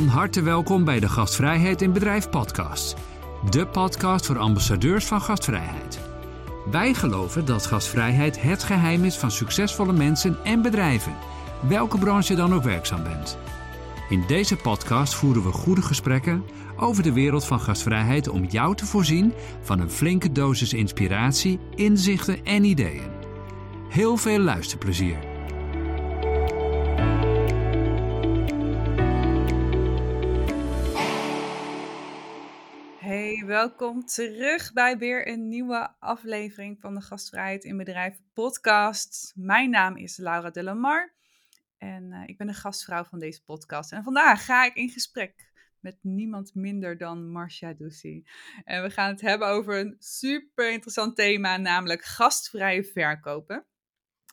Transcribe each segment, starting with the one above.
Van harte welkom bij de Gastvrijheid in Bedrijf podcast. De podcast voor ambassadeurs van gastvrijheid. Wij geloven dat gastvrijheid het geheim is van succesvolle mensen en bedrijven, welke branche dan ook werkzaam bent. In deze podcast voeren we goede gesprekken over de wereld van gastvrijheid om jou te voorzien van een flinke dosis inspiratie, inzichten en ideeën. Heel veel luisterplezier. Welkom terug bij weer een nieuwe aflevering van de Gastvrijheid in Bedrijf podcast. Mijn naam is Laura de Lamar en uh, ik ben de gastvrouw van deze podcast. En vandaag ga ik in gesprek met niemand minder dan Marcia Ducey. En we gaan het hebben over een super interessant thema, namelijk gastvrije verkopen.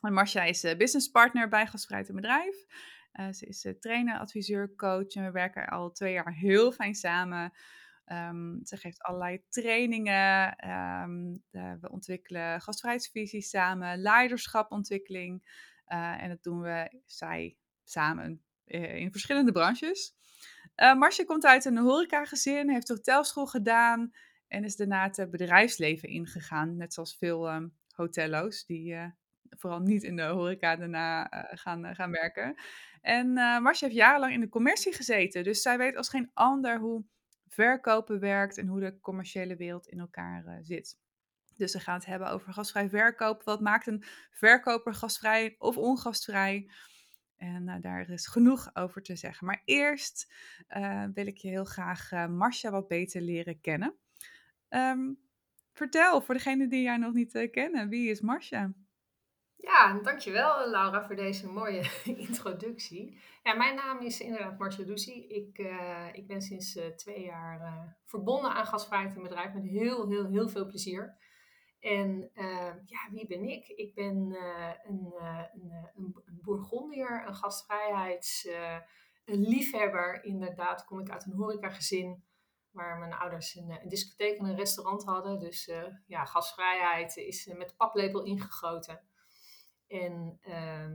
En Marcia is uh, businesspartner bij Gastvrijheid in Bedrijf. Uh, ze is trainer, adviseur, coach en we werken al twee jaar heel fijn samen. Um, ze geeft allerlei trainingen. De, we ontwikkelen gastvrijheidsvisies samen, leiderschapontwikkeling. Uh, en dat doen we, zij, samen uh, in verschillende branches. Uh, komt uit een horecagezin, heeft hotelschool gedaan en is daarna het bedrijfsleven ingegaan. Net zoals veel um, hotello's die vooral niet in de horeca daarna gaan, gaan werken. En Marcia heeft jarenlang in de commercie gezeten, dus zij weet als geen ander hoe verkopen werkt en hoe de commerciële wereld in elkaar uh, zit. Dus we gaan het hebben over gastvrij verkoop. Wat maakt een verkoper gastvrij of ongastvrij? En uh, daar is genoeg over te zeggen. Maar eerst uh, wil ik je heel graag Marcia wat beter leren kennen. Um, vertel, voor degenen die jij nog niet kennen, wie is Marcia? Ja, dankjewel Laura voor deze mooie introductie. Ja, mijn naam is inderdaad Marcia Ducey. Ik, uh, ik ben sinds uh, twee jaar uh, verbonden aan gastvrijheid in bedrijf met heel, heel, heel veel plezier. En ja, wie ben ik? Ik ben een, een, een, Bourgondier, een gastvrijheids liefhebber. Inderdaad kom ik uit een horecagezin waar mijn ouders een, een discotheek en een restaurant hadden. Dus ja, gastvrijheid is met paplepel ingegoten. En uh,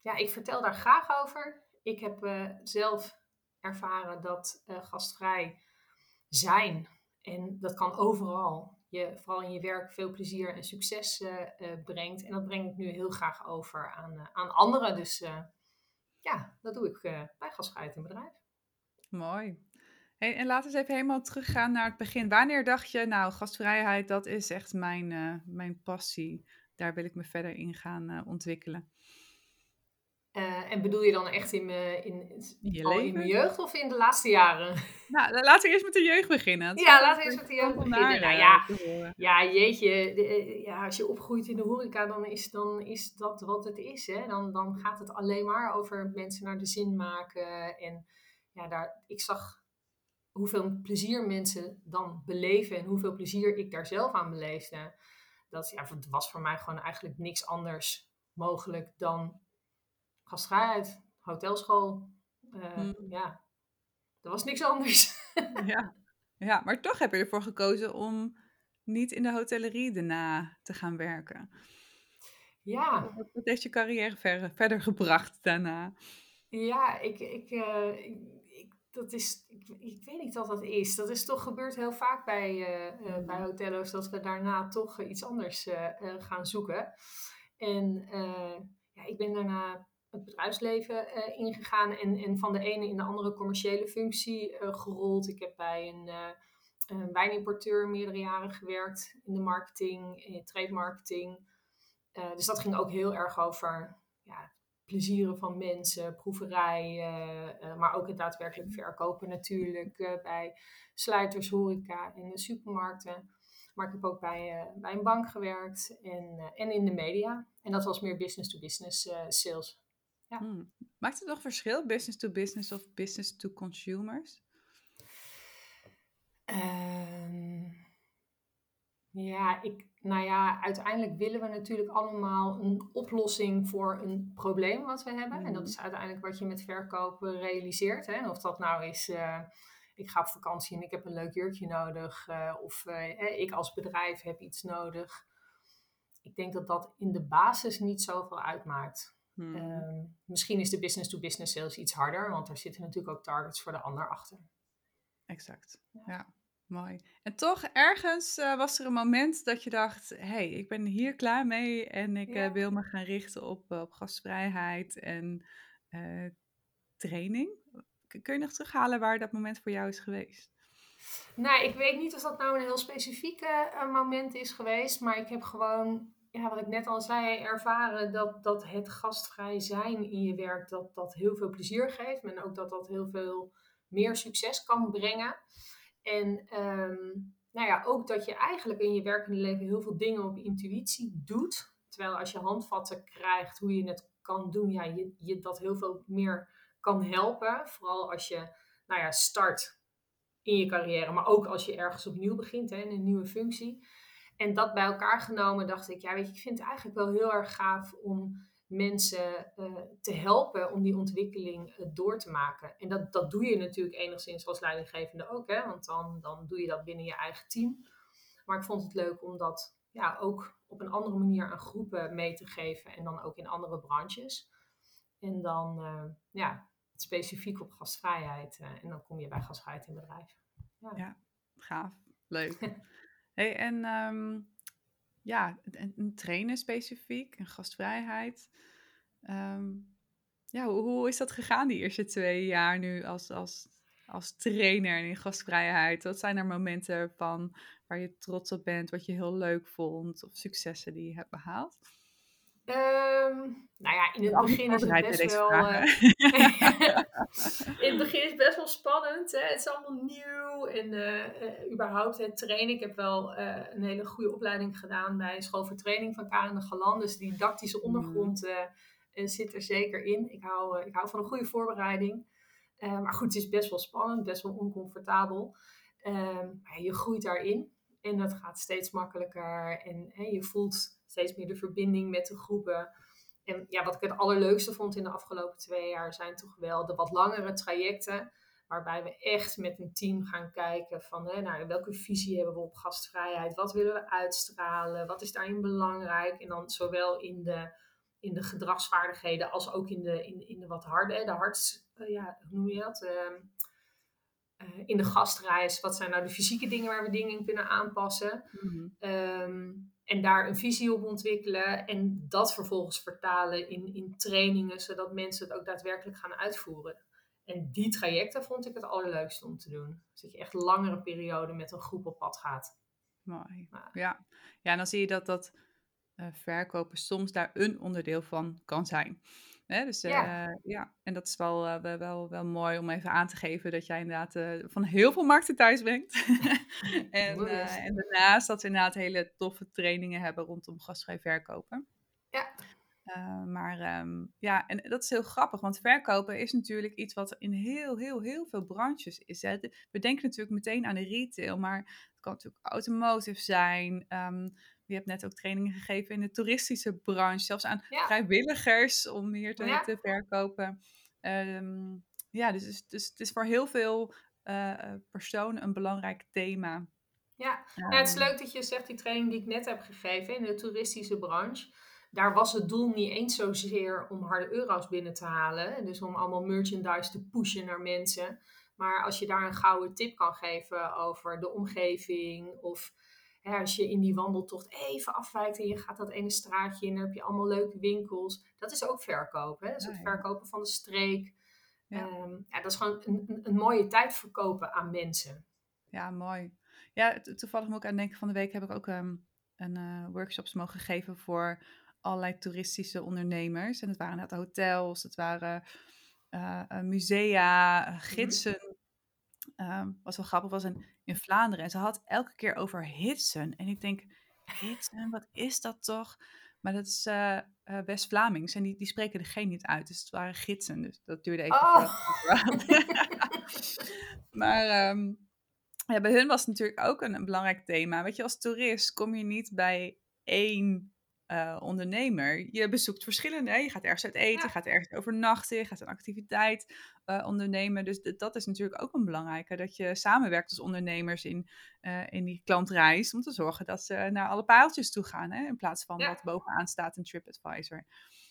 ja, ik vertel daar graag over. Ik heb uh, zelf ervaren dat uh, gastvrij zijn, en dat kan overal, je vooral in je werk veel plezier en succes eh, brengt. En dat breng ik nu heel graag over aan, aan anderen. Dus ja, dat doe ik bij gastvrijheid in bedrijf. Mooi. Hey, en laten we eens even helemaal teruggaan naar het begin. Wanneer dacht je, nou, gastvrijheid, dat is echt mijn, mijn passie daar wil ik me verder in gaan uh, ontwikkelen. Uh, en bedoel je dan echt in, me, in, in, al in mijn jeugd of in de laatste jaren? Nou, laten we eerst met de jeugd beginnen. Ja, laten we eerst met de jeugd beginnen. Nou, ja, ja, jeetje, de, ja, als je opgroeit in de horeca, dan is, dan is dat wat het is. Hè? Dan, dan gaat het alleen maar over mensen naar de zin maken. En ja, daar, ik zag hoeveel plezier mensen dan beleven en hoeveel plezier ik daar zelf aan beleefde dat ja, het was voor mij gewoon eigenlijk niks anders mogelijk dan gastvrijheid, hotelschool. Uh, Ja, er was niks anders. ja. ja, maar toch heb je ervoor gekozen om niet in de hotellerie daarna te gaan werken. Ja. Wat, heeft je carrière ver, verder gebracht daarna? Ja, ik, ik, uh, ik dat is, ik, ik, weet niet wat dat is. Dat is toch gebeurd heel vaak bij, uh, uh, bij hotello's, dat we daarna toch iets anders uh, gaan zoeken. En ja, ik ben daarna het bedrijfsleven ingegaan en, en van de ene in de andere commerciële functie gerold. Ik heb bij een, een wijnimporteur meerdere jaren gewerkt in de marketing, in trade marketing. dus dat ging ook heel erg over ja, plezieren van mensen, proeverij, uh, maar ook het daadwerkelijk verkopen natuurlijk uh, bij sluiters, horeca en de supermarkten. Maar ik heb ook bij, bij een bank gewerkt en, en in de media. En dat was meer business-to-business -business, sales. Ja. Hmm. Maakt het nog verschil, business-to-business -business of business-to-consumers? Ja, ik, nou ja, uiteindelijk willen we natuurlijk allemaal een oplossing voor een probleem wat we hebben. En dat mhm. is uiteindelijk wat je met verkopen realiseert. Hè? Of dat nou is, uh, ik ga op vakantie en ik heb een leuk jurkje nodig. Uh, of uh, ik als bedrijf heb iets nodig. Ik denk dat dat in de basis niet zoveel uitmaakt. Hmm. Ehm, misschien is de business-to-business sales iets harder, want daar zitten natuurlijk ook targets voor de ander achter. Exact. Ja. Mooi. En toch, ergens eh, was er een moment dat je dacht: hé, hey, ik ben hier klaar mee en ik eh, wil me gaan richten op, eh, op gastvrijheid en training. Kun je nog terughalen waar dat moment voor jou is geweest? Nou, ik weet niet of dat nou een heel specifiek moment is geweest, maar ik heb gewoon, ja, wat ik net al zei, ervaren dat, dat het gastvrij zijn in je werk, dat dat heel veel plezier geeft. En ook dat dat heel veel meer succes kan brengen. En ehm, nou ja, ook dat je eigenlijk in je werkende leven heel veel dingen op intuïtie doet. Terwijl als je handvatten krijgt hoe je het kan doen, ja, je, je dat heel veel meer kan helpen. Vooral als je nou ja, start in je carrière, maar ook als je ergens opnieuw begint, hè, in een nieuwe functie. En dat bij elkaar genomen dacht ik, ja, weet je, ik vind het eigenlijk wel heel erg gaaf om mensen uh, te helpen om die ontwikkeling uh, door te maken. En dat, dat doe je natuurlijk enigszins als leidinggevende ook, hè, want dan, dan doe je dat binnen je eigen team. Maar ik vond het leuk om dat ja, ook op een andere manier aan groepen mee te geven en dan ook in andere branches. En dan uh, ja, specifiek op gastvrijheid. En dan kom je bij gastvrijheid in bedrijf. Ja, ja gaaf. Leuk. hey, en um, ja, een, trainen specifiek, een gastvrijheid. Um, ja, hoe, hoe, is dat gegaan die eerste twee jaar nu als, als, als trainer in gastvrijheid? Wat zijn er momenten van waar je trots op bent, wat je heel leuk vond of successen die je hebt behaald? Um, nou ja, in het begin is het best wel. Uh, in het begin is het best wel spannend. Hè? Het is allemaal nieuw. En uh, uh, überhaupt het trainen. Ik heb wel een hele goede opleiding gedaan bij School voor Training van Karen de Galan. Dus die didactische ondergrond zit er zeker in. Ik hou, ik hou van een goede voorbereiding. maar goed, het is best wel spannend, best wel oncomfortabel. maar je groeit daarin. En dat gaat steeds makkelijker. En je voelt steeds meer de verbinding met de groepen. En ja, wat ik het allerleukste vond in de afgelopen twee jaar zijn toch wel de wat langere trajecten. Waarbij we echt met een team gaan kijken van hè, nou, welke visie hebben we op gastvrijheid? Wat willen we uitstralen? Wat is daarin belangrijk? En dan zowel in de, in de gedragsvaardigheden als ook in de, in, in de wat harde, de hard, uh, ja, hoe noem je dat? Uh, uh, in de gastreis, wat zijn nou de fysieke dingen waar we dingen in kunnen aanpassen? Mm-hmm. Um, en daar een visie op ontwikkelen en dat vervolgens vertalen in, in trainingen, zodat mensen het ook daadwerkelijk gaan uitvoeren. En die trajecten vond ik het allerleukste om te doen. Dus dat je echt langere periode met een groep op pad gaat. Mooi. Ja, ja en dan zie je dat dat uh, verkopen soms daar een onderdeel van kan zijn. Hè, dus uh, ja. ja. en dat is wel, uh, wel, wel mooi om even aan te geven dat jij inderdaad uh, van heel veel markten thuis brengt. en, en daarnaast dat we inderdaad hele toffe trainingen hebben rondom gastvrij verkopen. Ja. maar um, ja, en dat is heel grappig, want verkopen is natuurlijk iets wat in heel, heel, heel veel branches is. Hè. We denken natuurlijk meteen aan de retail, maar het kan natuurlijk automotive zijn. Um, je hebt net ook trainingen gegeven in de toeristische branche, zelfs aan ja. vrijwilligers om meer te, ja. te verkopen. Um, ja, dus, dus, dus, het is voor heel veel uh, personen een belangrijk thema. Ja, um, nou, het is leuk dat je zegt die training die ik net heb gegeven in de toeristische branche. Daar was het doel niet eens zozeer om harde euro's binnen te halen. Dus om allemaal merchandise te pushen naar mensen. Maar als je daar een gouden tip kan geven over de omgeving of hè, als je in die wandeltocht even afwijkt en je gaat dat ene straatje in, dan heb je allemaal leuke winkels. Dat is ook verkopen. Hè? Dat is het verkopen van de streek. Ja. Um, ja, dat is gewoon een, een, mooie tijd verkopen aan mensen. Ja, mooi. Ja, toevallig moet ik aan denken, van de week heb ik ook um, een uh, workshops mogen geven voor allerlei toeristische ondernemers. En het waren net hotels, het waren uh, musea, gidsen. Mm-hmm. Um, wat wel grappig was in, in Vlaanderen. En ze had elke keer over hitsen. En ik denk, hitsen, wat is dat toch? Maar dat is uh, uh, West-Vlamings en die, die spreken de G niet uit. Dus het waren gidsen. Dus dat duurde even. Oh. maar um, ja, bij hun was het natuurlijk ook een, een, belangrijk thema. Weet je, als toerist kom je niet bij één uh, ondernemer. Je bezoekt verschillende. Hè? Je gaat ergens uit eten, ja. je gaat ergens overnachten, je gaat een activiteit uh, ondernemen. Dus dat is natuurlijk ook een belangrijke. Dat je samenwerkt als ondernemers in, uh, in die klantreis. Om te zorgen dat ze naar alle paaltjes toe gaan. Hè? In plaats van ja. wat bovenaan staat in TripAdvisor.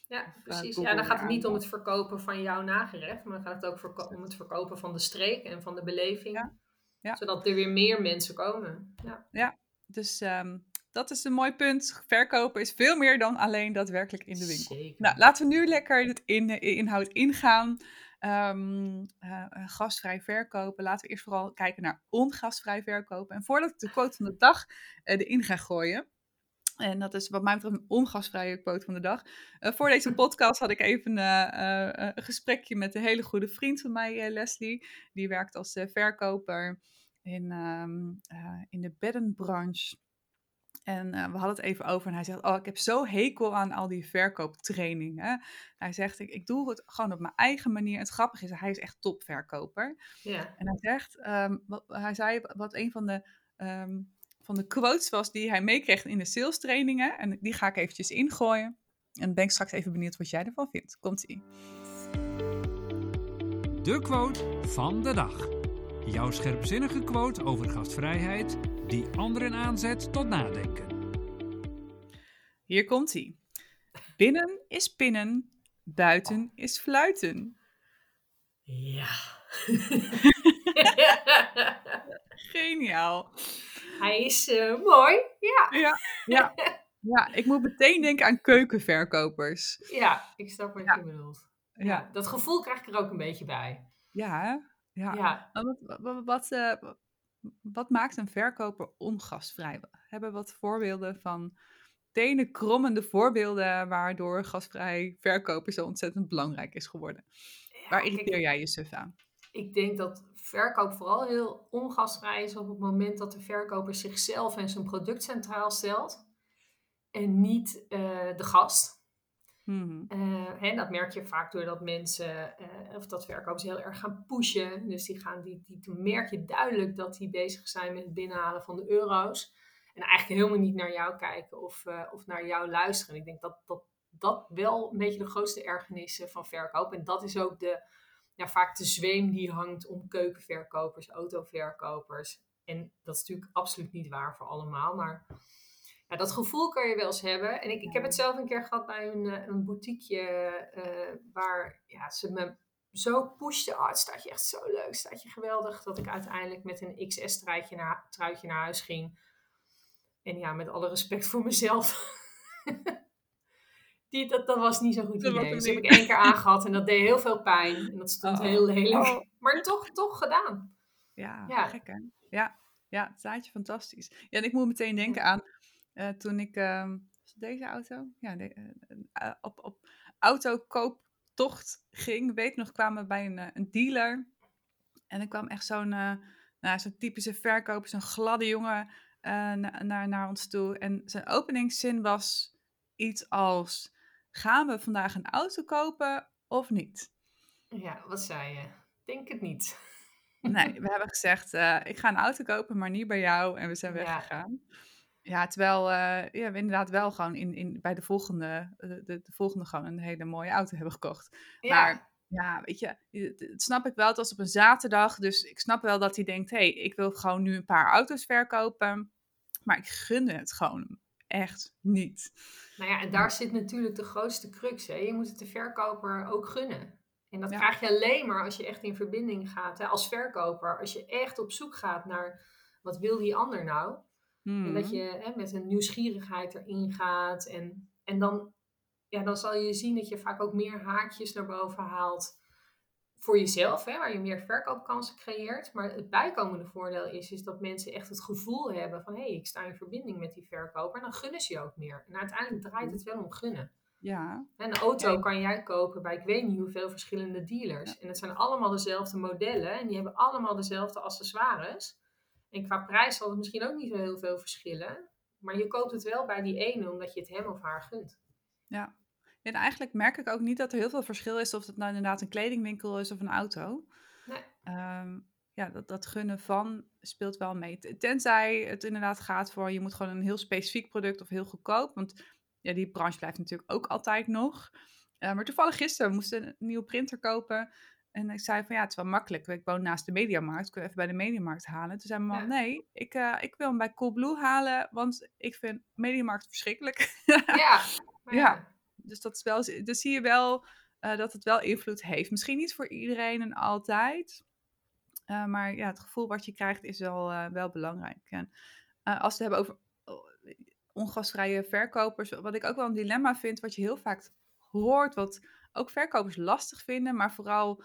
Ja, eh, precies. Ja, dan gaat het niet om het verkopen van jouw nagerecht, maar dan gaat het ook om het verkopen van de streek en van de beleving. Ja. Ja. Zodat er weer meer mensen komen. Ja. Dus ehm, dat is een mooi punt. Verkopen is veel meer dan alleen daadwerkelijk in de winkel. Zeker. Nou, laten we nu lekker het in, de inhoud ingaan. Ehm, eh, eh, gastvrij verkopen. Laten we eerst vooral kijken naar ongastvrij verkopen. En voordat ik de quote van de dag eh, erin ga gooien. En dat is wat mij betreft een ongastvrije quote van de dag. Eh, voor deze podcast had ik even eh, eh, een gesprekje met een hele goede vriend van mij, eh, Leslie. Die werkt als eh, verkoper in, ehm, eh, in de beddenbranche. En eh, we hadden het even over en hij zegt, oh, ik heb zo hekel aan al die verkooptrainingen. Hij zegt, ik, ik doe het gewoon op mijn eigen manier. En het grappige is, hij is echt topverkoper. Ja. En hij zegt, ehm, wat, hij zei wat een van de, ehm, van de quotes was die hij meekreeg in de sales trainingen. En die ga ik eventjes ingooien. En dan ben ik straks even benieuwd wat jij ervan vindt. Komt-ie. De quote van de dag. Jouw scherpzinnige quote over gastvrijheid die anderen aanzet tot nadenken. Hier komt-ie. Binnen is pinnen, buiten is fluiten. Ja. Geniaal. Hij is eh, mooi. Ja. Ja, ja. ja, ik moet meteen denken aan keukenverkopers. ja, ik snap wat Ja. je bedoelt. Ja. Ja, Dat gevoel krijg ik er ook een beetje bij. ja, hè? ja. Wat, wat, wat, eh, wat maakt een verkoper ongastvrij? We hebben wat voorbeelden van tenen krommende voorbeelden waardoor gastvrij verkopen zo ontzettend belangrijk is geworden. Waar irriteer kijk, jij je suf aan? Ik denk dat verkoop vooral heel ongastvrij is op het moment dat de verkoper zichzelf en zijn product centraal stelt. En niet eh, de gast. Mhm. Eh, hè, dat merk je vaak doordat mensen, eh, of dat verkopers heel erg gaan pushen. Dus die gaan, die, die, toen merk je duidelijk dat die bezig zijn met het binnenhalen van de euro's. En eigenlijk helemaal niet naar jou kijken of, eh, of naar jou luisteren. Ik denk dat, dat dat wel een beetje de grootste ergernis is van verkoop. En dat is ook de, ja, vaak de zweem die hangt om keukenverkopers, autoverkopers. En dat is natuurlijk absoluut niet waar voor allemaal. Maar ja, dat gevoel kan je wel eens hebben. En ik, ik heb het zelf een keer gehad bij een, eh, een boutiqueje eh, waar ja, ze me zo pushte. Oh, het staat je echt zo leuk, het staat je geweldig. Dat ik uiteindelijk met een XS-truitje naar, truitje naar huis ging. En ja, met alle respect voor mezelf. Die, dat, dat was niet zo'n goed Dat idee. Dus heb ik één keer aangehad en dat deed heel veel pijn. En dat stond Oh. heel lelijk. Oh. Maar toch, toch gedaan. Ja, Ja. gek hè? Ja, ja, het staat je fantastisch. Ja, en ik moet meteen denken aan eh, toen ik, ehm, deze auto? Ja, de, eh, eh, op, op autokooptocht ging. Weet nog, kwamen we bij een, een dealer. En er kwam echt zo'n nou, zo'n typische verkoper, zo'n gladde jongen na- naar, naar ons toe. En zijn openingszin was iets als, gaan we vandaag een auto kopen of niet? Ja, wat zei je? Denk het niet. Nee, we hebben gezegd, ik ga een auto kopen, maar niet bij jou. En we zijn Ja. weggegaan. Ja, terwijl eh, ja, we inderdaad wel gewoon in, in, bij de volgende, eh, de, de, volgende gewoon een hele mooie auto hebben gekocht. Ja, Maar ja, weet je, het, het snap ik wel. Het was op een zaterdag, dus ik snap wel dat hij denkt, hé, hey, ik wil gewoon nu een paar auto's verkopen. Maar ik gunde het gewoon echt niet. nou ja, en daar zit natuurlijk de grootste crux. Hè? Je moet het de verkoper ook gunnen. En dat Ja. krijg je alleen maar als je echt in verbinding gaat. Hè? Als verkoper, als je echt op zoek gaat naar wat wil die ander nou. En dat Mhm. je hè, met een nieuwsgierigheid erin gaat. En, en dan, ja, dan zal je zien dat je vaak ook meer haakjes naar boven haalt voor jezelf, hè, waar je meer verkoopkansen creëert. Maar het bijkomende voordeel is, is dat mensen echt het gevoel hebben van hé, hey, ik sta in verbinding met die verkoper. En dan gunnen ze je ook meer. En uiteindelijk draait het wel om gunnen. Ja, En Een auto kan jij kopen bij ik weet niet hoeveel verschillende dealers. En het zijn allemaal dezelfde modellen en die hebben allemaal dezelfde accessoires. En qua prijs zal het misschien ook niet zo heel veel verschillen. Maar je koopt het wel bij die ene omdat je het hem of haar gunt. ja. En eigenlijk merk ik ook niet dat er heel veel verschil is of het nou inderdaad een kledingwinkel is of een auto. Nee. Ehm, ja, dat, dat gunnen van speelt wel mee. Tenzij het inderdaad gaat voor je moet gewoon een heel specifiek product of heel goedkoop. Want ja, die branche blijft natuurlijk ook altijd nog. Eh, maar toevallig gisteren we moesten een nieuwe printer kopen. En ik zei van ja, het is wel makkelijk. Ik woon naast de Mediamarkt. Kun je even bij de Mediamarkt halen? Toen zei mijn man, Ja. nee, ik, eh, ik wil hem bij Coolblue halen. Want ik vind Mediamarkt verschrikkelijk. Ja, maar Ja. dus dat is wel, dus zie je wel uh, dat het wel invloed heeft. Misschien niet voor iedereen en altijd. Uh, maar ja, het gevoel wat je krijgt is wel, wel belangrijk. En als we het hebben over ongastvrije verkopers, wat ik ook wel een dilemma vind, wat je heel vaak hoort, wat ook verkopers lastig vinden, maar vooral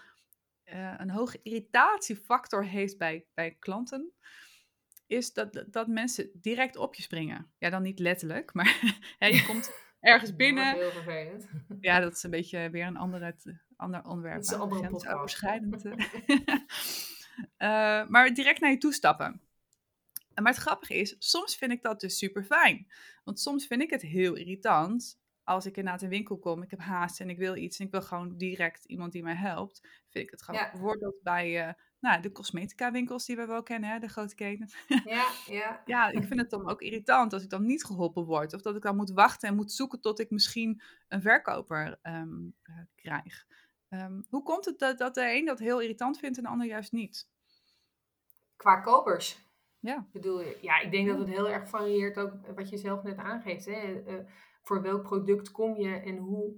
een hoge irritatiefactor heeft bij, bij klanten, is dat, dat mensen direct op je springen. Ja, dan niet letterlijk, maar ja, je komt ergens binnen. heel vervelend. Ja, dat is een beetje weer een andere, ander onderwerp. Dat is een andere uh, maar direct naar je toe stappen. Maar het grappige is, soms vind ik dat dus super fijn. Want soms vind ik het heel irritant als ik inderdaad een winkel kom, ik heb haast en ik wil iets en ik wil gewoon direct iemand die mij helpt, vind ik het grappig. Ja. Bijvoorbeeld bij uh, nou, de cosmetica winkels die we wel kennen, hè, de grote keten. Ja, ja. ja, ik vind het dan ook irritant als ik dan niet geholpen word. Of dat ik dan moet wachten en moet zoeken tot ik misschien een verkoper um, uh, krijg. Um, hoe komt het dat, dat de een dat heel irritant vindt en de ander juist niet? Qua kopers. Ja. Bedoel je? Ja, ik denk dat het heel erg varieert ook wat je zelf net aangeeft. Hè? Uh, voor welk product kom je en hoe,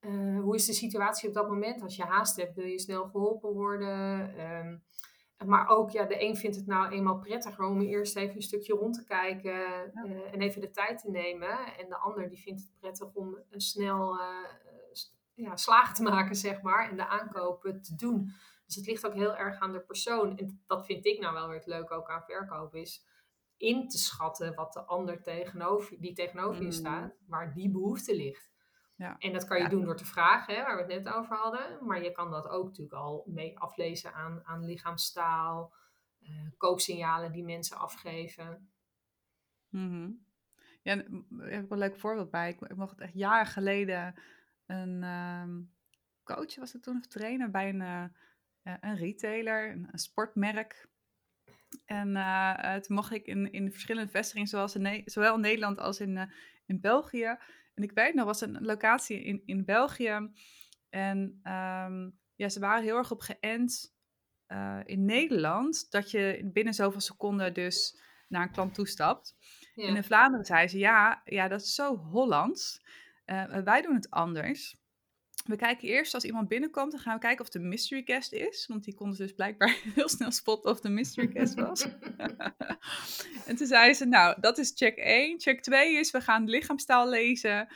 uh, hoe is de situatie op dat moment? Als je haast hebt, wil je snel geholpen worden. Um, maar ook, ja, de een vindt het nou eenmaal prettiger om eerst even een stukje rond te kijken uh, en even de tijd te nemen. En de ander die vindt het prettig om een snel uh, ja, slagen te maken, zeg maar, en de aankopen te doen. Dus het ligt ook heel erg aan de persoon. En dat vind ik nou wel weer het leuke ook aan verkopen is in te schatten wat de ander tegenover, die tegenover je mm. staat, waar die behoefte ligt. Ja. En dat kan je doen door te vragen, hè, waar we het net over hadden. Maar je kan dat ook natuurlijk al mee aflezen aan, aan lichaamstaal, uh, kooksignalen die mensen afgeven. Mm Ja, daar heb ik een leuk voorbeeld bij. Ik, ik mocht echt jaren geleden een um, coach, was het toen, of trainer bij een, uh, een retailer, een, een sportmerk. En uh, toen mocht ik in, in verschillende vestigingen, zoals in zowel in Nederland als in, uh, in België. En ik weet nog, was een locatie in, in België. En um, ja, ze waren heel erg op geënt uh, in Nederland, dat je binnen zoveel seconden dus naar een klant toestapt. Ja. En in Vlaanderen zei ze, ja, ja, dat is zo Hollands. wij doen het anders we kijken eerst als iemand binnenkomt, dan gaan we kijken of de mystery guest is. Want die konden dus blijkbaar heel snel spotten of de mystery guest was. en toen zei ze, nou, dat is check 1. Check 2 is, we gaan lichaamstaal lezen.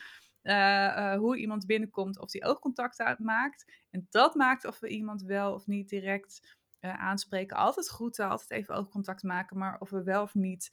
Uh, uh, hoe iemand binnenkomt, of die oogcontact maakt. En dat maakt of we iemand wel of niet direct uh, aanspreken. Altijd groeten, altijd even oogcontact maken. Maar of we wel of niet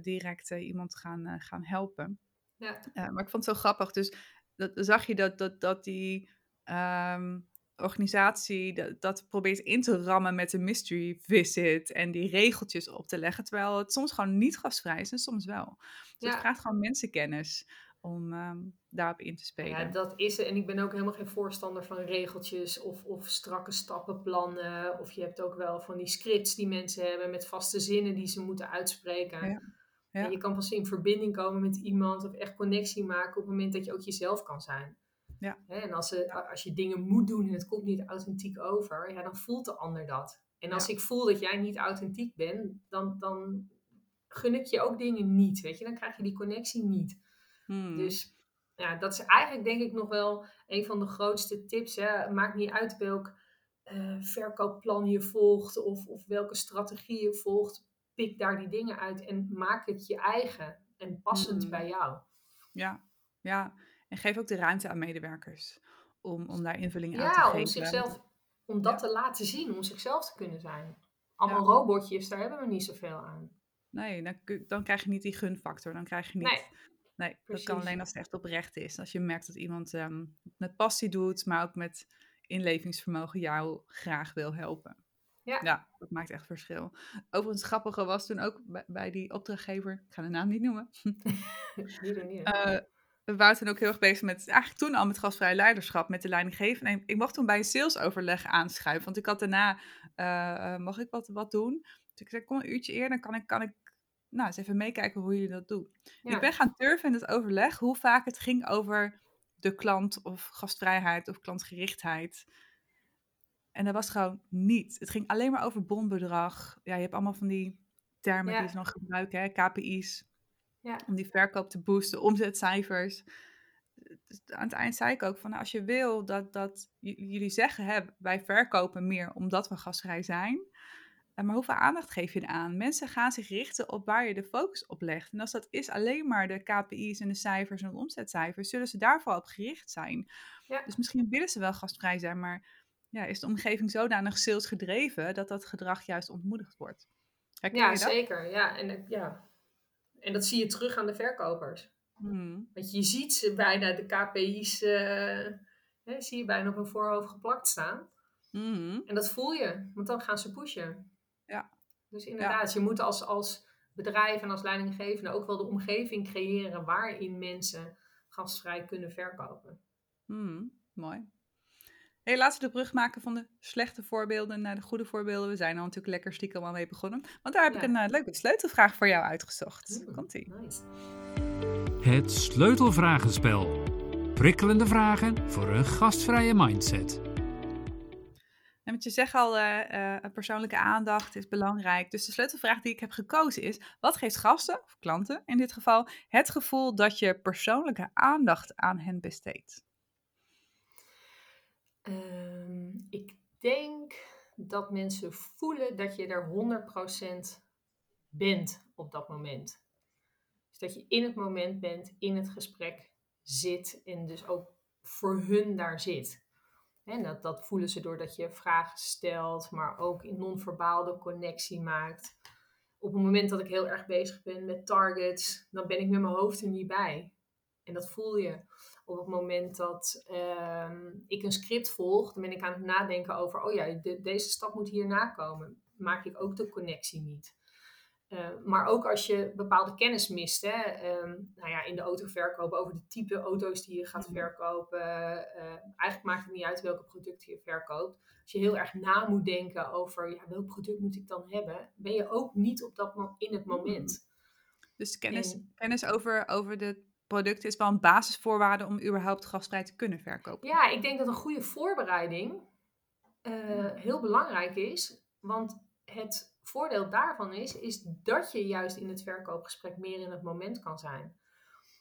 direct iemand gaan, gaan helpen. Ja. maar ik vond het zo grappig. Dus dat, zag je dat, dat, dat die um, organisatie dat, dat probeert in te rammen met een mystery visit en die regeltjes op te leggen, terwijl het soms gewoon niet gastvrij is en soms wel. Dus ja. het vraagt gewoon mensenkennis om um, daarop in te spelen. Ja, dat is het. En ik ben ook helemaal geen voorstander van regeltjes of, of strakke stappenplannen. Of je hebt ook wel van die scripts die mensen hebben met vaste zinnen die ze moeten uitspreken. Ja. Ja. En je kan pas in verbinding komen met iemand of echt connectie maken op het moment dat je ook jezelf kan zijn. Ja. En als, ze, als je dingen moet doen en het komt niet authentiek over, ja, dan voelt de ander dat. En als ik voel dat jij niet authentiek bent, dan, dan gun ik je ook dingen niet. Weet je, dan krijg je die connectie niet. Hmm. Dus ja, dat is eigenlijk denk ik nog wel een van de grootste tips. Hè. Maakt niet uit welk uh, verkoopplan je volgt of, of welke strategie je volgt pik daar die dingen uit en maak het je eigen en passend mm. bij jou. Ja, ja. En geef ook de ruimte aan medewerkers om, om daar invulling aan te geven. Ja, om zichzelf, om dat te laten zien, om zichzelf te kunnen zijn. Allemaal robotjes, daar hebben we niet zoveel aan. Nee, dan, dan krijg je niet die gunfactor. Dan krijg je niet... Nee. Nee, dat kan alleen als het echt oprecht is. Als je merkt dat iemand um, met passie doet, maar ook met inlevingsvermogen jou graag wil helpen. Ja. ja, dat maakt echt verschil. Overigens, grappige was toen ook bij, die opdrachtgever, ik ga de naam niet noemen. niet uh, we waren toen ook heel erg bezig met, eigenlijk toen al met gastvrij leiderschap, met de leidinggevende. En ik mocht toen bij een salesoverleg aanschuiven, want ik had daarna, uh, mag ik wat, wat doen? Dus ik zei, kom een uurtje eerder, dan kan ik, kan ik nou, eens even meekijken hoe jullie dat doen. Ja. Ik ben gaan turven in het overleg, hoe vaak het ging over de klant of gastvrijheid of klantgerichtheid. En dat was gewoon niet. Het ging alleen maar over bonbedrag. Ja, je hebt allemaal van die termen die ze dan gebruiken, hè? KPI's. Ja. Om die verkoop te boosten, omzetcijfers. aan het eind zei ik ook van nou, als je wil dat, dat jullie zeggen, hè, wij verkopen meer omdat we gastvrij zijn. Eh, maar hoeveel aandacht geef je eraan? Mensen gaan zich richten op waar je de focus op legt. En als dat is alleen maar de KPI's en de cijfers en de omzetcijfers, zullen ze daarvoor op gericht zijn. Ja. Dus misschien willen ze wel gastvrij zijn, maar ja, is de omgeving zodanig sales gedreven dat dat gedrag juist ontmoedigd wordt. ja, zeker. Ja en, ja. en dat zie je terug aan de verkopers. Hmm. Want je ziet ze bijna, de KPI's, uh, hè, zie je bijna op een voorhoofd geplakt staan. Hmm. En dat voel je, want dan gaan ze pushen. Ja. Dus inderdaad, je moet als, als bedrijf en als leidinggevende ook wel de omgeving creëren waarin mensen gastvrij kunnen verkopen. Hmm. Mooi. Hey, laten we de brug maken van de slechte voorbeelden naar de goede voorbeelden. We zijn al natuurlijk lekker stiekem al mee begonnen. Want daar heb ik een uh, leuke sleutelvraag voor jou uitgezocht. Komt-ie. Nice. Het sleutelvragenspel. Prikkelende vragen voor een gastvrije mindset. En wat je zegt al, uh, persoonlijke aandacht is belangrijk. Dus de sleutelvraag die ik heb gekozen is: wat geeft gasten, of klanten in dit geval, het gevoel dat je persoonlijke aandacht aan hen besteedt? Ehm, ik denk dat mensen voelen dat je er 100% bent op dat moment. Dus dat je in het moment bent, in het gesprek zit en dus ook voor hun daar zit. En dat, dat voelen ze doordat je vragen stelt, maar ook in non-verbaal connectie maakt. Op het moment dat ik heel erg bezig ben met targets, dan ben ik met mijn hoofd er niet bij. En dat voel je op het moment dat ehm, ik een script volg, dan ben ik aan het nadenken over, oh ja, deze stap moet hierna komen. Maak ik ook de connectie niet. Uh, maar ook als je bepaalde kennis mist, hè, um, nou ja, in de autoverkoop over de type auto's die je gaat mhm. verkopen. Uh, eigenlijk maakt het niet uit welke producten je verkoopt. Als je heel erg na moet denken over ja, welk product moet ik dan hebben, ben je ook niet op dat in het moment. Dus kennis, kennis over, over de product is wel een basisvoorwaarde om überhaupt gastvrij te kunnen verkopen. Ja, ik denk dat een goede voorbereiding uh, heel belangrijk is. Want het voordeel daarvan is, is dat je juist in het verkoopgesprek meer in het moment kan zijn.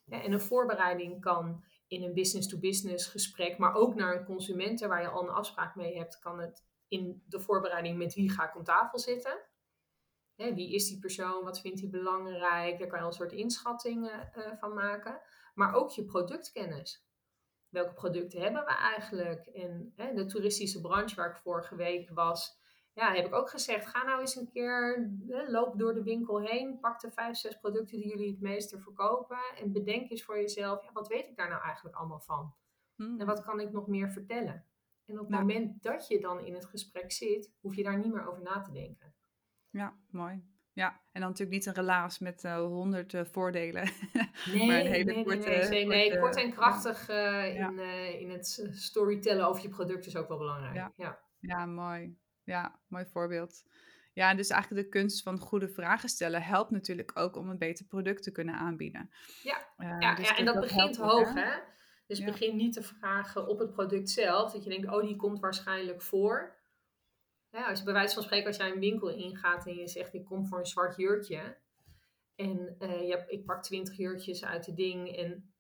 En een voorbereiding kan in een business-to-business gesprek, maar ook naar een consument waar je al een afspraak mee hebt, kan het in de voorbereiding met wie ga ik om tafel zitten. Wie is die persoon? Wat vindt hij belangrijk? Daar kan je al een soort inschattingen uh, van maken. Maar ook je productkennis. Welke producten hebben we eigenlijk? En de toeristische branche waar ik vorige week was, ja, heb ik ook gezegd, ga nou eens een keer, loop door de winkel heen, pak de vijf, zes producten die jullie het meeste verkopen en bedenk eens voor jezelf, ja, wat weet ik daar nou eigenlijk allemaal van? Hmm. En wat kan ik nog meer vertellen? En op het moment dat je dan in het gesprek zit, hoef je daar niet meer over na te denken. Ja, mooi. Ja, en dan natuurlijk niet een relaas met uh, honderd uh, voordelen. Nee, maar een hele nee, korte, nee, nee, nee, kort en krachtig uh, in, in het storytellen over je product is ook wel belangrijk. Ja, ja. ja mooi. Ja, mooi voorbeeld. Ja, dus eigenlijk de kunst van goede vragen stellen helpt natuurlijk ook om een beter product te kunnen aanbieden. Ja, ja, dus ja en dat, begint hoog, hè? Dus begin niet te vragen op het product zelf, dat je denkt, oh, die komt waarschijnlijk voor. Ja, als je bij wijze van spreken, als jij een winkel ingaat en je zegt, ik kom voor een zwart jurkje. En uh, je hebt, ik pak twintig jurkjes uit het ding en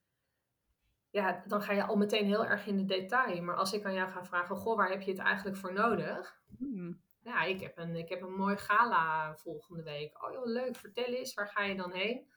ja, dan ga je al meteen heel erg in de detail. Maar als ik aan jou ga vragen, goh, waar heb je het eigenlijk voor nodig? Hmm. Ja, ik heb, een, ik heb een mooi gala volgende week. Oh joh, leuk, vertel eens, waar ga je dan heen?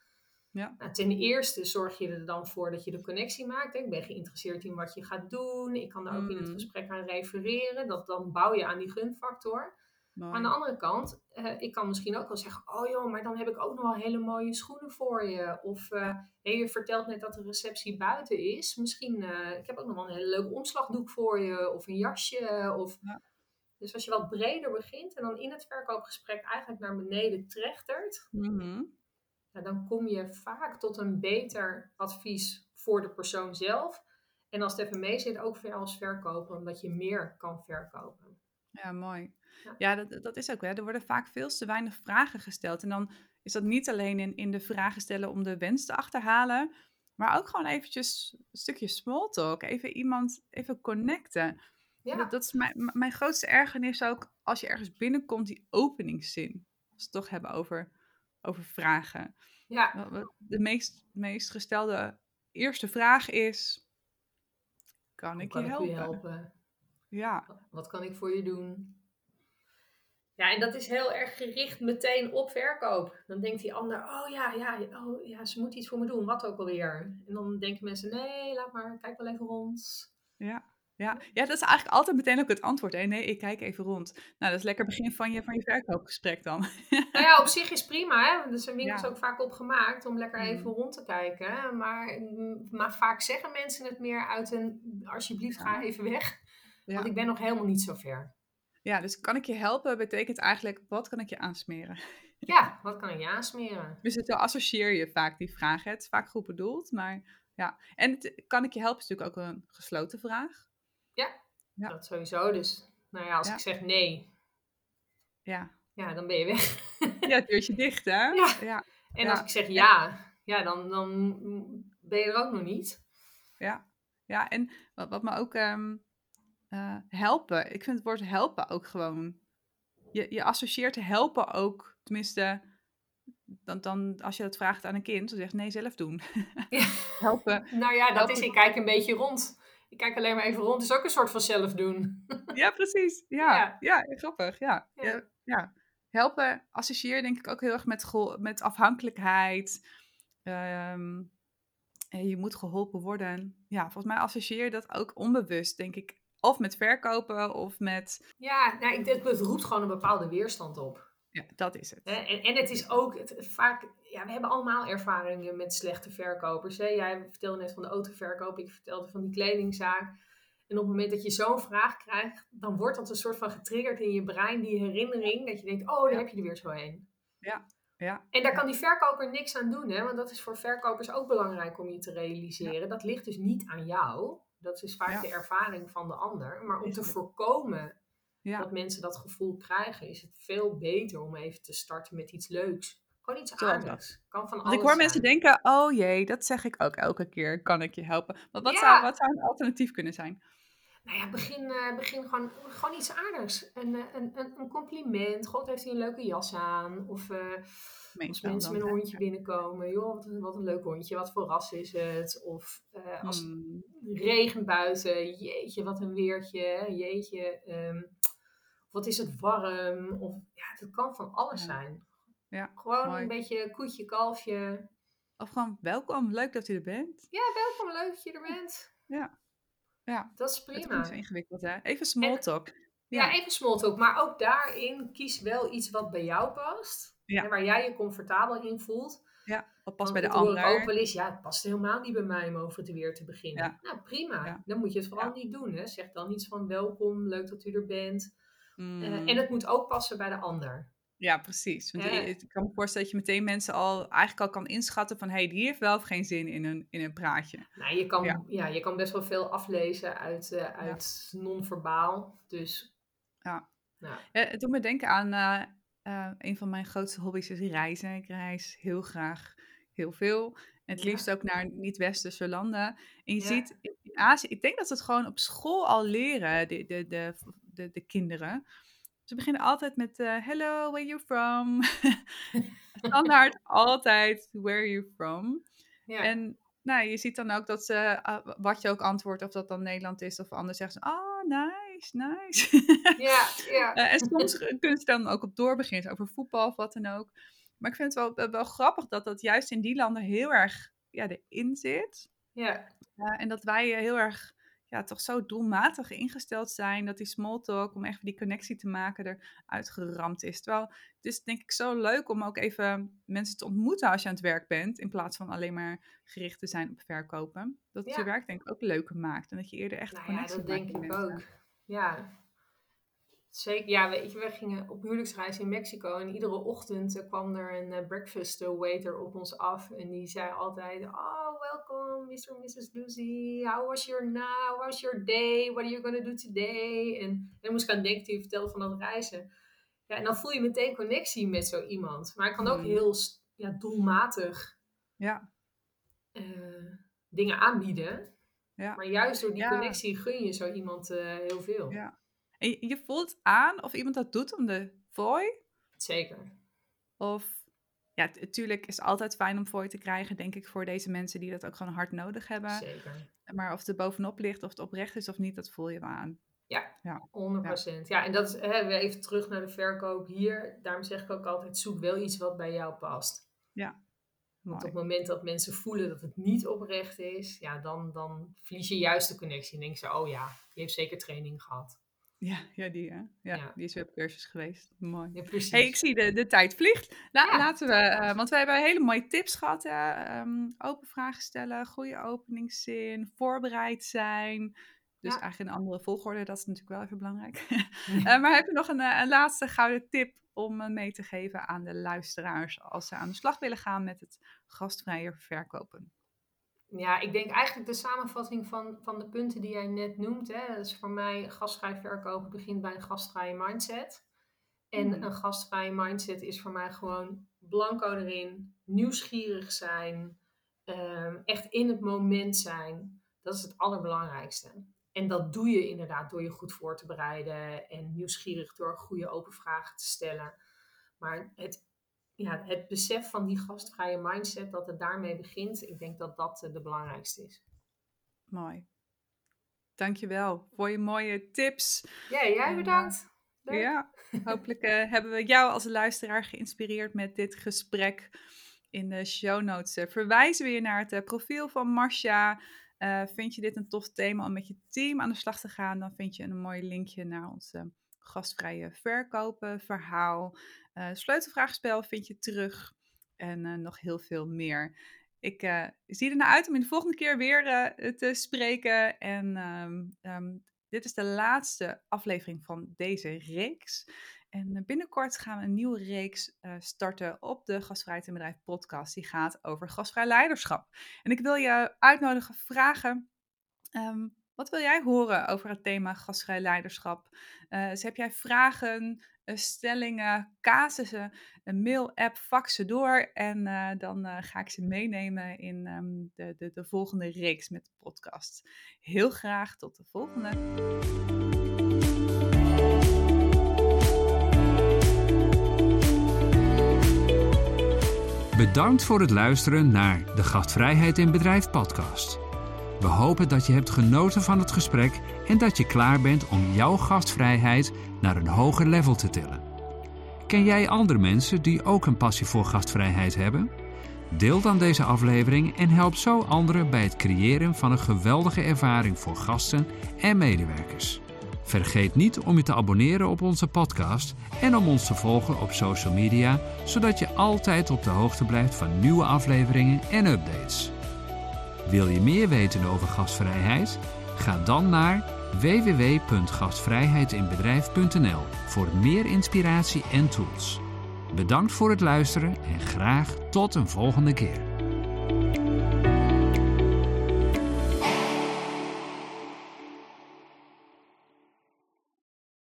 Ja. Nou, ten eerste zorg je er dan voor dat je de connectie maakt. Ik ben geïnteresseerd in wat je gaat doen. Ik kan daar ook in het hmm. gesprek aan refereren. Dat, dan bouw je aan die gunfactor. Maar aan de andere kant, uh, ik kan misschien ook wel zeggen: Oh joh, maar dan heb ik ook nog wel hele mooie schoenen voor je. Of uh, hey, je vertelt net dat de receptie buiten is. Misschien, uh, ik heb ook nog wel een hele leuk omslagdoek voor je. Of een jasje. Of... Ja. Dus als je wat breder begint en dan in het verkoopgesprek eigenlijk naar beneden trechtert, mm dan kom je vaak tot een beter advies voor de persoon zelf. En als het even mee zit, ook voor als verkoper, omdat je meer kan verkopen. Ja, mooi. Ja, dat, dat is ook. Hè. Er worden vaak veel te weinig vragen gesteld. En dan is dat niet alleen in, in de vragen stellen om de wens te achterhalen, maar ook gewoon eventjes een stukje small talk. Even iemand, even connecten. Ja. Dat, dat, is mijn, mijn grootste ergernis ook als je ergens binnenkomt, die openingszin. Als we het toch hebben over, over vragen. Ja. De meest, meest gestelde eerste vraag is: kan ik kan je ik helpen? u helpen? Ja, Wat kan ik voor je doen? Ja, en dat is heel erg gericht meteen op verkoop. Dan denkt die ander, oh ja, ja, oh, ja, ze moet iets voor me doen, wat ook alweer. En dan denken mensen, nee, laat maar, kijk wel even rond. ja. Ja, ja, dat is eigenlijk altijd meteen ook het antwoord. Hè? Nee, ik kijk even rond. Nou, dat is lekker begin van je, van je verkoopgesprek dan. Nou ja, op zich is prima, hè. Er zijn winkels Ja. ook vaak op gemaakt om lekker Mm. even rond te kijken. Maar, maar vaak zeggen mensen het meer uit een, alsjeblieft ga even weg. Ja. Want ik ben nog helemaal niet zo ver. Ja, dus kan ik je helpen betekent eigenlijk, wat kan ik je aansmeren? Ja, wat kan ik je aansmeren? Dus zo associeer je vaak die vraag. Hè? Het is vaak goed bedoeld, maar ja. En het, kan ik je helpen is natuurlijk ook een gesloten vraag. Ja. Dat sowieso. Dus, nou ja, als Ja. ik zeg nee, Ja, ja, dan ben je weg. ja het deurtje dicht, hè? Ja. ja, En als ik zeg ja, ja dan, dan ben je er ook nog niet. ja. Ja, en wat, wat me ook ehm, eh, helpen, ik vind het woord helpen ook gewoon, je, je associeert helpen ook, tenminste, dan, dan als je dat vraagt aan een kind, dan zegt nee, zelf doen. Ja. helpen. Nou ja, dat Helpen- is, ik kijk een beetje rond. Ik kijk alleen maar even rond. is ook een soort van zelf doen. Ja, precies. Ja, Ja. ja. grappig. Ja. Ja. Ja. Helpen associeer denk ik ook heel erg met, met afhankelijkheid. En je moet geholpen worden. Ja, volgens mij associeer je dat ook onbewust, denk ik. Of met verkopen of met... Ja, nou, ik, het roept gewoon een bepaalde weerstand op. Ja, dat is het. En, en het is ook het, vaak, ja, we hebben allemaal ervaringen met slechte verkopers. Hè? Jij vertelde net van de autoverkoop, ik vertelde van die kledingzaak. En op het moment dat je zo'n vraag krijgt, dan wordt dat een soort van getriggerd in je brein, die herinnering, dat je denkt, oh, daar Ja. heb je er weer zo heen. Ja, En daar kan die verkoper niks aan doen, hè? want dat is voor verkopers ook belangrijk om je te realiseren. Dat ligt dus niet aan jou. Dat is vaak Ja. de ervaring van de ander. Maar om te voorkomen ja, dat mensen dat gevoel krijgen, is het veel beter om even te starten met iets leuks. Gewoon iets aardigs. Kan van Want ik hoor mensen denken, oh jee, dat zeg ik ook elke keer. Kan ik je helpen? Maar wat, Ja. zou, wat zou een alternatief kunnen zijn? Nou ja, begin, eh, begin gewoon, gewoon iets aardigs. Een, eh, een, een, een compliment. God heeft hij een leuke jas aan. Of eh, als mensen met een hondje binnenkomen. Joh, wat een, wat een leuk hondje. Wat voor ras is het? Of als Hmm, regen buiten. Jeetje, wat een weertje. Jeetje, ehm, wat is het warm? Of ja, het kan van alles Ja. zijn. Ja, Gewoon mooi. een beetje koetje, kalfje. Of gewoon welkom, leuk dat u er bent. Ja, welkom, leuk dat je er bent. Ja, ja. Dat is Het is prima. ingewikkeld, hè? Even small talk. Ja, Ja, even small talk. Maar ook daarin kies wel iets wat bij jou past. Ja. En waar jij je comfortabel in voelt. ja. Wat past bij de ik ook ander. wel eens. Ja, het past helemaal niet bij mij om over het weer te beginnen. Ja. Nou, prima. Ja. Dan moet je het vooral niet doen. Hè. Zeg dan iets van welkom, leuk dat u er bent. Eh, en het moet ook passen bij de ander. Ja, precies. Want Ja. ik kan me voorstellen dat je meteen mensen al eigenlijk al kan inschatten van... hé, hey, die heeft wel of geen zin in een, in een praatje. Nou, je kan, Ja. ja. je kan best wel veel aflezen uit, eh, uit non-verbaal. Dus Ja. Ja, het doet me denken aan eh, eh, een van mijn grootste hobby's is reizen. Ik reis heel graag heel veel. En het Ja. liefst ook naar niet-westerse landen. En je Ja. ziet in Azië, ik denk dat ze het gewoon op school al leren, de, de, de, de, de kinderen. Ze beginnen altijd met eh, hello, where you from? Standaard altijd, where are you from? ja. En nou, je ziet dan ook dat ze, eh, wat je ook antwoordt, of dat dan Nederland is of anders, zeggen ze, oh, nice, nice. ja, ja. Eh, en soms kunnen ze dan ook op doorbeginnen, over voetbal of wat dan ook. Maar ik vind het wel, wel, grappig dat dat juist in die landen heel erg ja, erin zit. ja. En dat wij eh, heel erg, ja, toch zo doelmatig ingesteld zijn, dat die small talk, om even die connectie te maken, eruit geramd is. Terwijl het is denk ik zo leuk om ook even mensen te ontmoeten als je aan het werk bent, in plaats van alleen maar gericht te zijn op verkopen. Dat het Ja. je werk denk ik ook leuker maakt en dat je eerder echt Nou ja, connectie dat maakt denk met ik mensen. ook. Ja. Zeker, ja, weet je, we gingen op huwelijksreis in Mexico en iedere ochtend eh, kwam er een eh, breakfast waiter op ons af en die zei altijd, oh, welcome Mr. and Mrs. Lucy, how was your now, how was your day, what are you gonna do today? En, en dan moest ik aan denken toen je vertelde van dat reizen. Ja, en dan voel je meteen connectie met zo iemand. Maar ik kan ook Mm. heel ja, doelmatig Ja, eh, dingen aanbieden. ja. Maar juist door die Ja. connectie gun je zo iemand eh, heel veel. Ja. En je, je voelt aan of iemand dat doet om de fooi, Zeker. of ja, natuurlijk is het altijd fijn om voor je te krijgen, denk ik, voor deze mensen die dat ook gewoon hard nodig hebben. Zeker. Maar of het er bovenop ligt, of het oprecht is of niet, dat voel je wel aan. Ja, Ja. 100%. Ja, en dat is hè, even terug naar de verkoop hier. Daarom zeg ik ook altijd: zoek wel iets wat bij jou past. Want op het moment dat mensen voelen dat het niet oprecht is, ja, dan, dan verlies je juist de connectie. En denk je, oh ja, die heeft zeker training gehad. Ja, ja, die, hè? Ja, Ja. die is weer op cursus geweest. Mooi. Ja, precies. hey, ik zie de, de tijd vliegt. La- Ja. Laten we, eh, want we hebben hele mooie tips gehad. Hè? Ehm, open vragen stellen, goede openingszin, voorbereid zijn. Dus eigenlijk in een andere volgorde, dat is natuurlijk wel even belangrijk. Eh, maar heb je nog een, eh, een laatste gouden tip om mee te geven aan de luisteraars als ze aan de slag willen gaan met het gastvrije verkopen? Ja, ik denk eigenlijk de samenvatting van, van de punten die jij net noemt. Hè, dat is voor mij gastvrij verkopen begint bij een gastvrije mindset. En Hmm. een gastvrije mindset is voor mij gewoon blanco erin, nieuwsgierig zijn, ehm, echt in het moment zijn. Dat is het allerbelangrijkste. En dat doe je inderdaad door je goed voor te bereiden en nieuwsgierig door goede open vragen te stellen. Maar het, ja, het besef van die gastvrije mindset, dat het daarmee begint, ik denk dat dat eh, de belangrijkste is. Mooi. Dankjewel voor je mooie tips. Ja, jij bedankt. Leuk. Ja, hopelijk eh, hebben we jou als luisteraar geïnspireerd met dit gesprek. In de show notes eh, verwijzen we je naar het eh, profiel van Marcia. Eh, vind je dit een tof thema om met je team aan de slag te gaan, dan vind je een mooi linkje naar ons eh, gastvrije verkopen verhaal. Eh sleutelvraagspel vind je terug en eh, nog heel veel meer. Ik eh, zie er naar uit om in de volgende keer weer te spreken. En ehm, ehm, dit is de laatste aflevering van deze reeks. En binnenkort gaan we een nieuwe reeks starten op de Gastvrijheid in Bedrijf podcast. Die gaat over gastvrij leiderschap. En ik wil je uitnodigen, vragen. ehm, wat wil jij horen over het thema gastvrij leiderschap? Eh, dus heb jij vragen, eh, stellingen, casussen, een mail, app, fax ze door. En eh, dan ga ik ze meenemen in ehm, de, de, de volgende reeks met de podcast. Heel graag tot de volgende. Bedankt voor het luisteren naar de Gastvrijheid in Bedrijf podcast. We hopen dat je hebt genoten van het gesprek en dat je klaar bent om jouw gastvrijheid naar een hoger level te tillen. Ken jij andere mensen die ook een passie voor gastvrijheid hebben? Deel dan deze aflevering en help zo anderen bij het creëren van een geweldige ervaring voor gasten en medewerkers. Vergeet niet om je te abonneren op onze podcast en om ons te volgen op social media, zodat je altijd op de hoogte blijft van nieuwe afleveringen en updates. Wil je meer weten over gastvrijheid? Ga dan naar www.gastvrijheidinbedrijf.nl voor meer inspiratie en tools. Bedankt voor het luisteren en graag tot een volgende keer.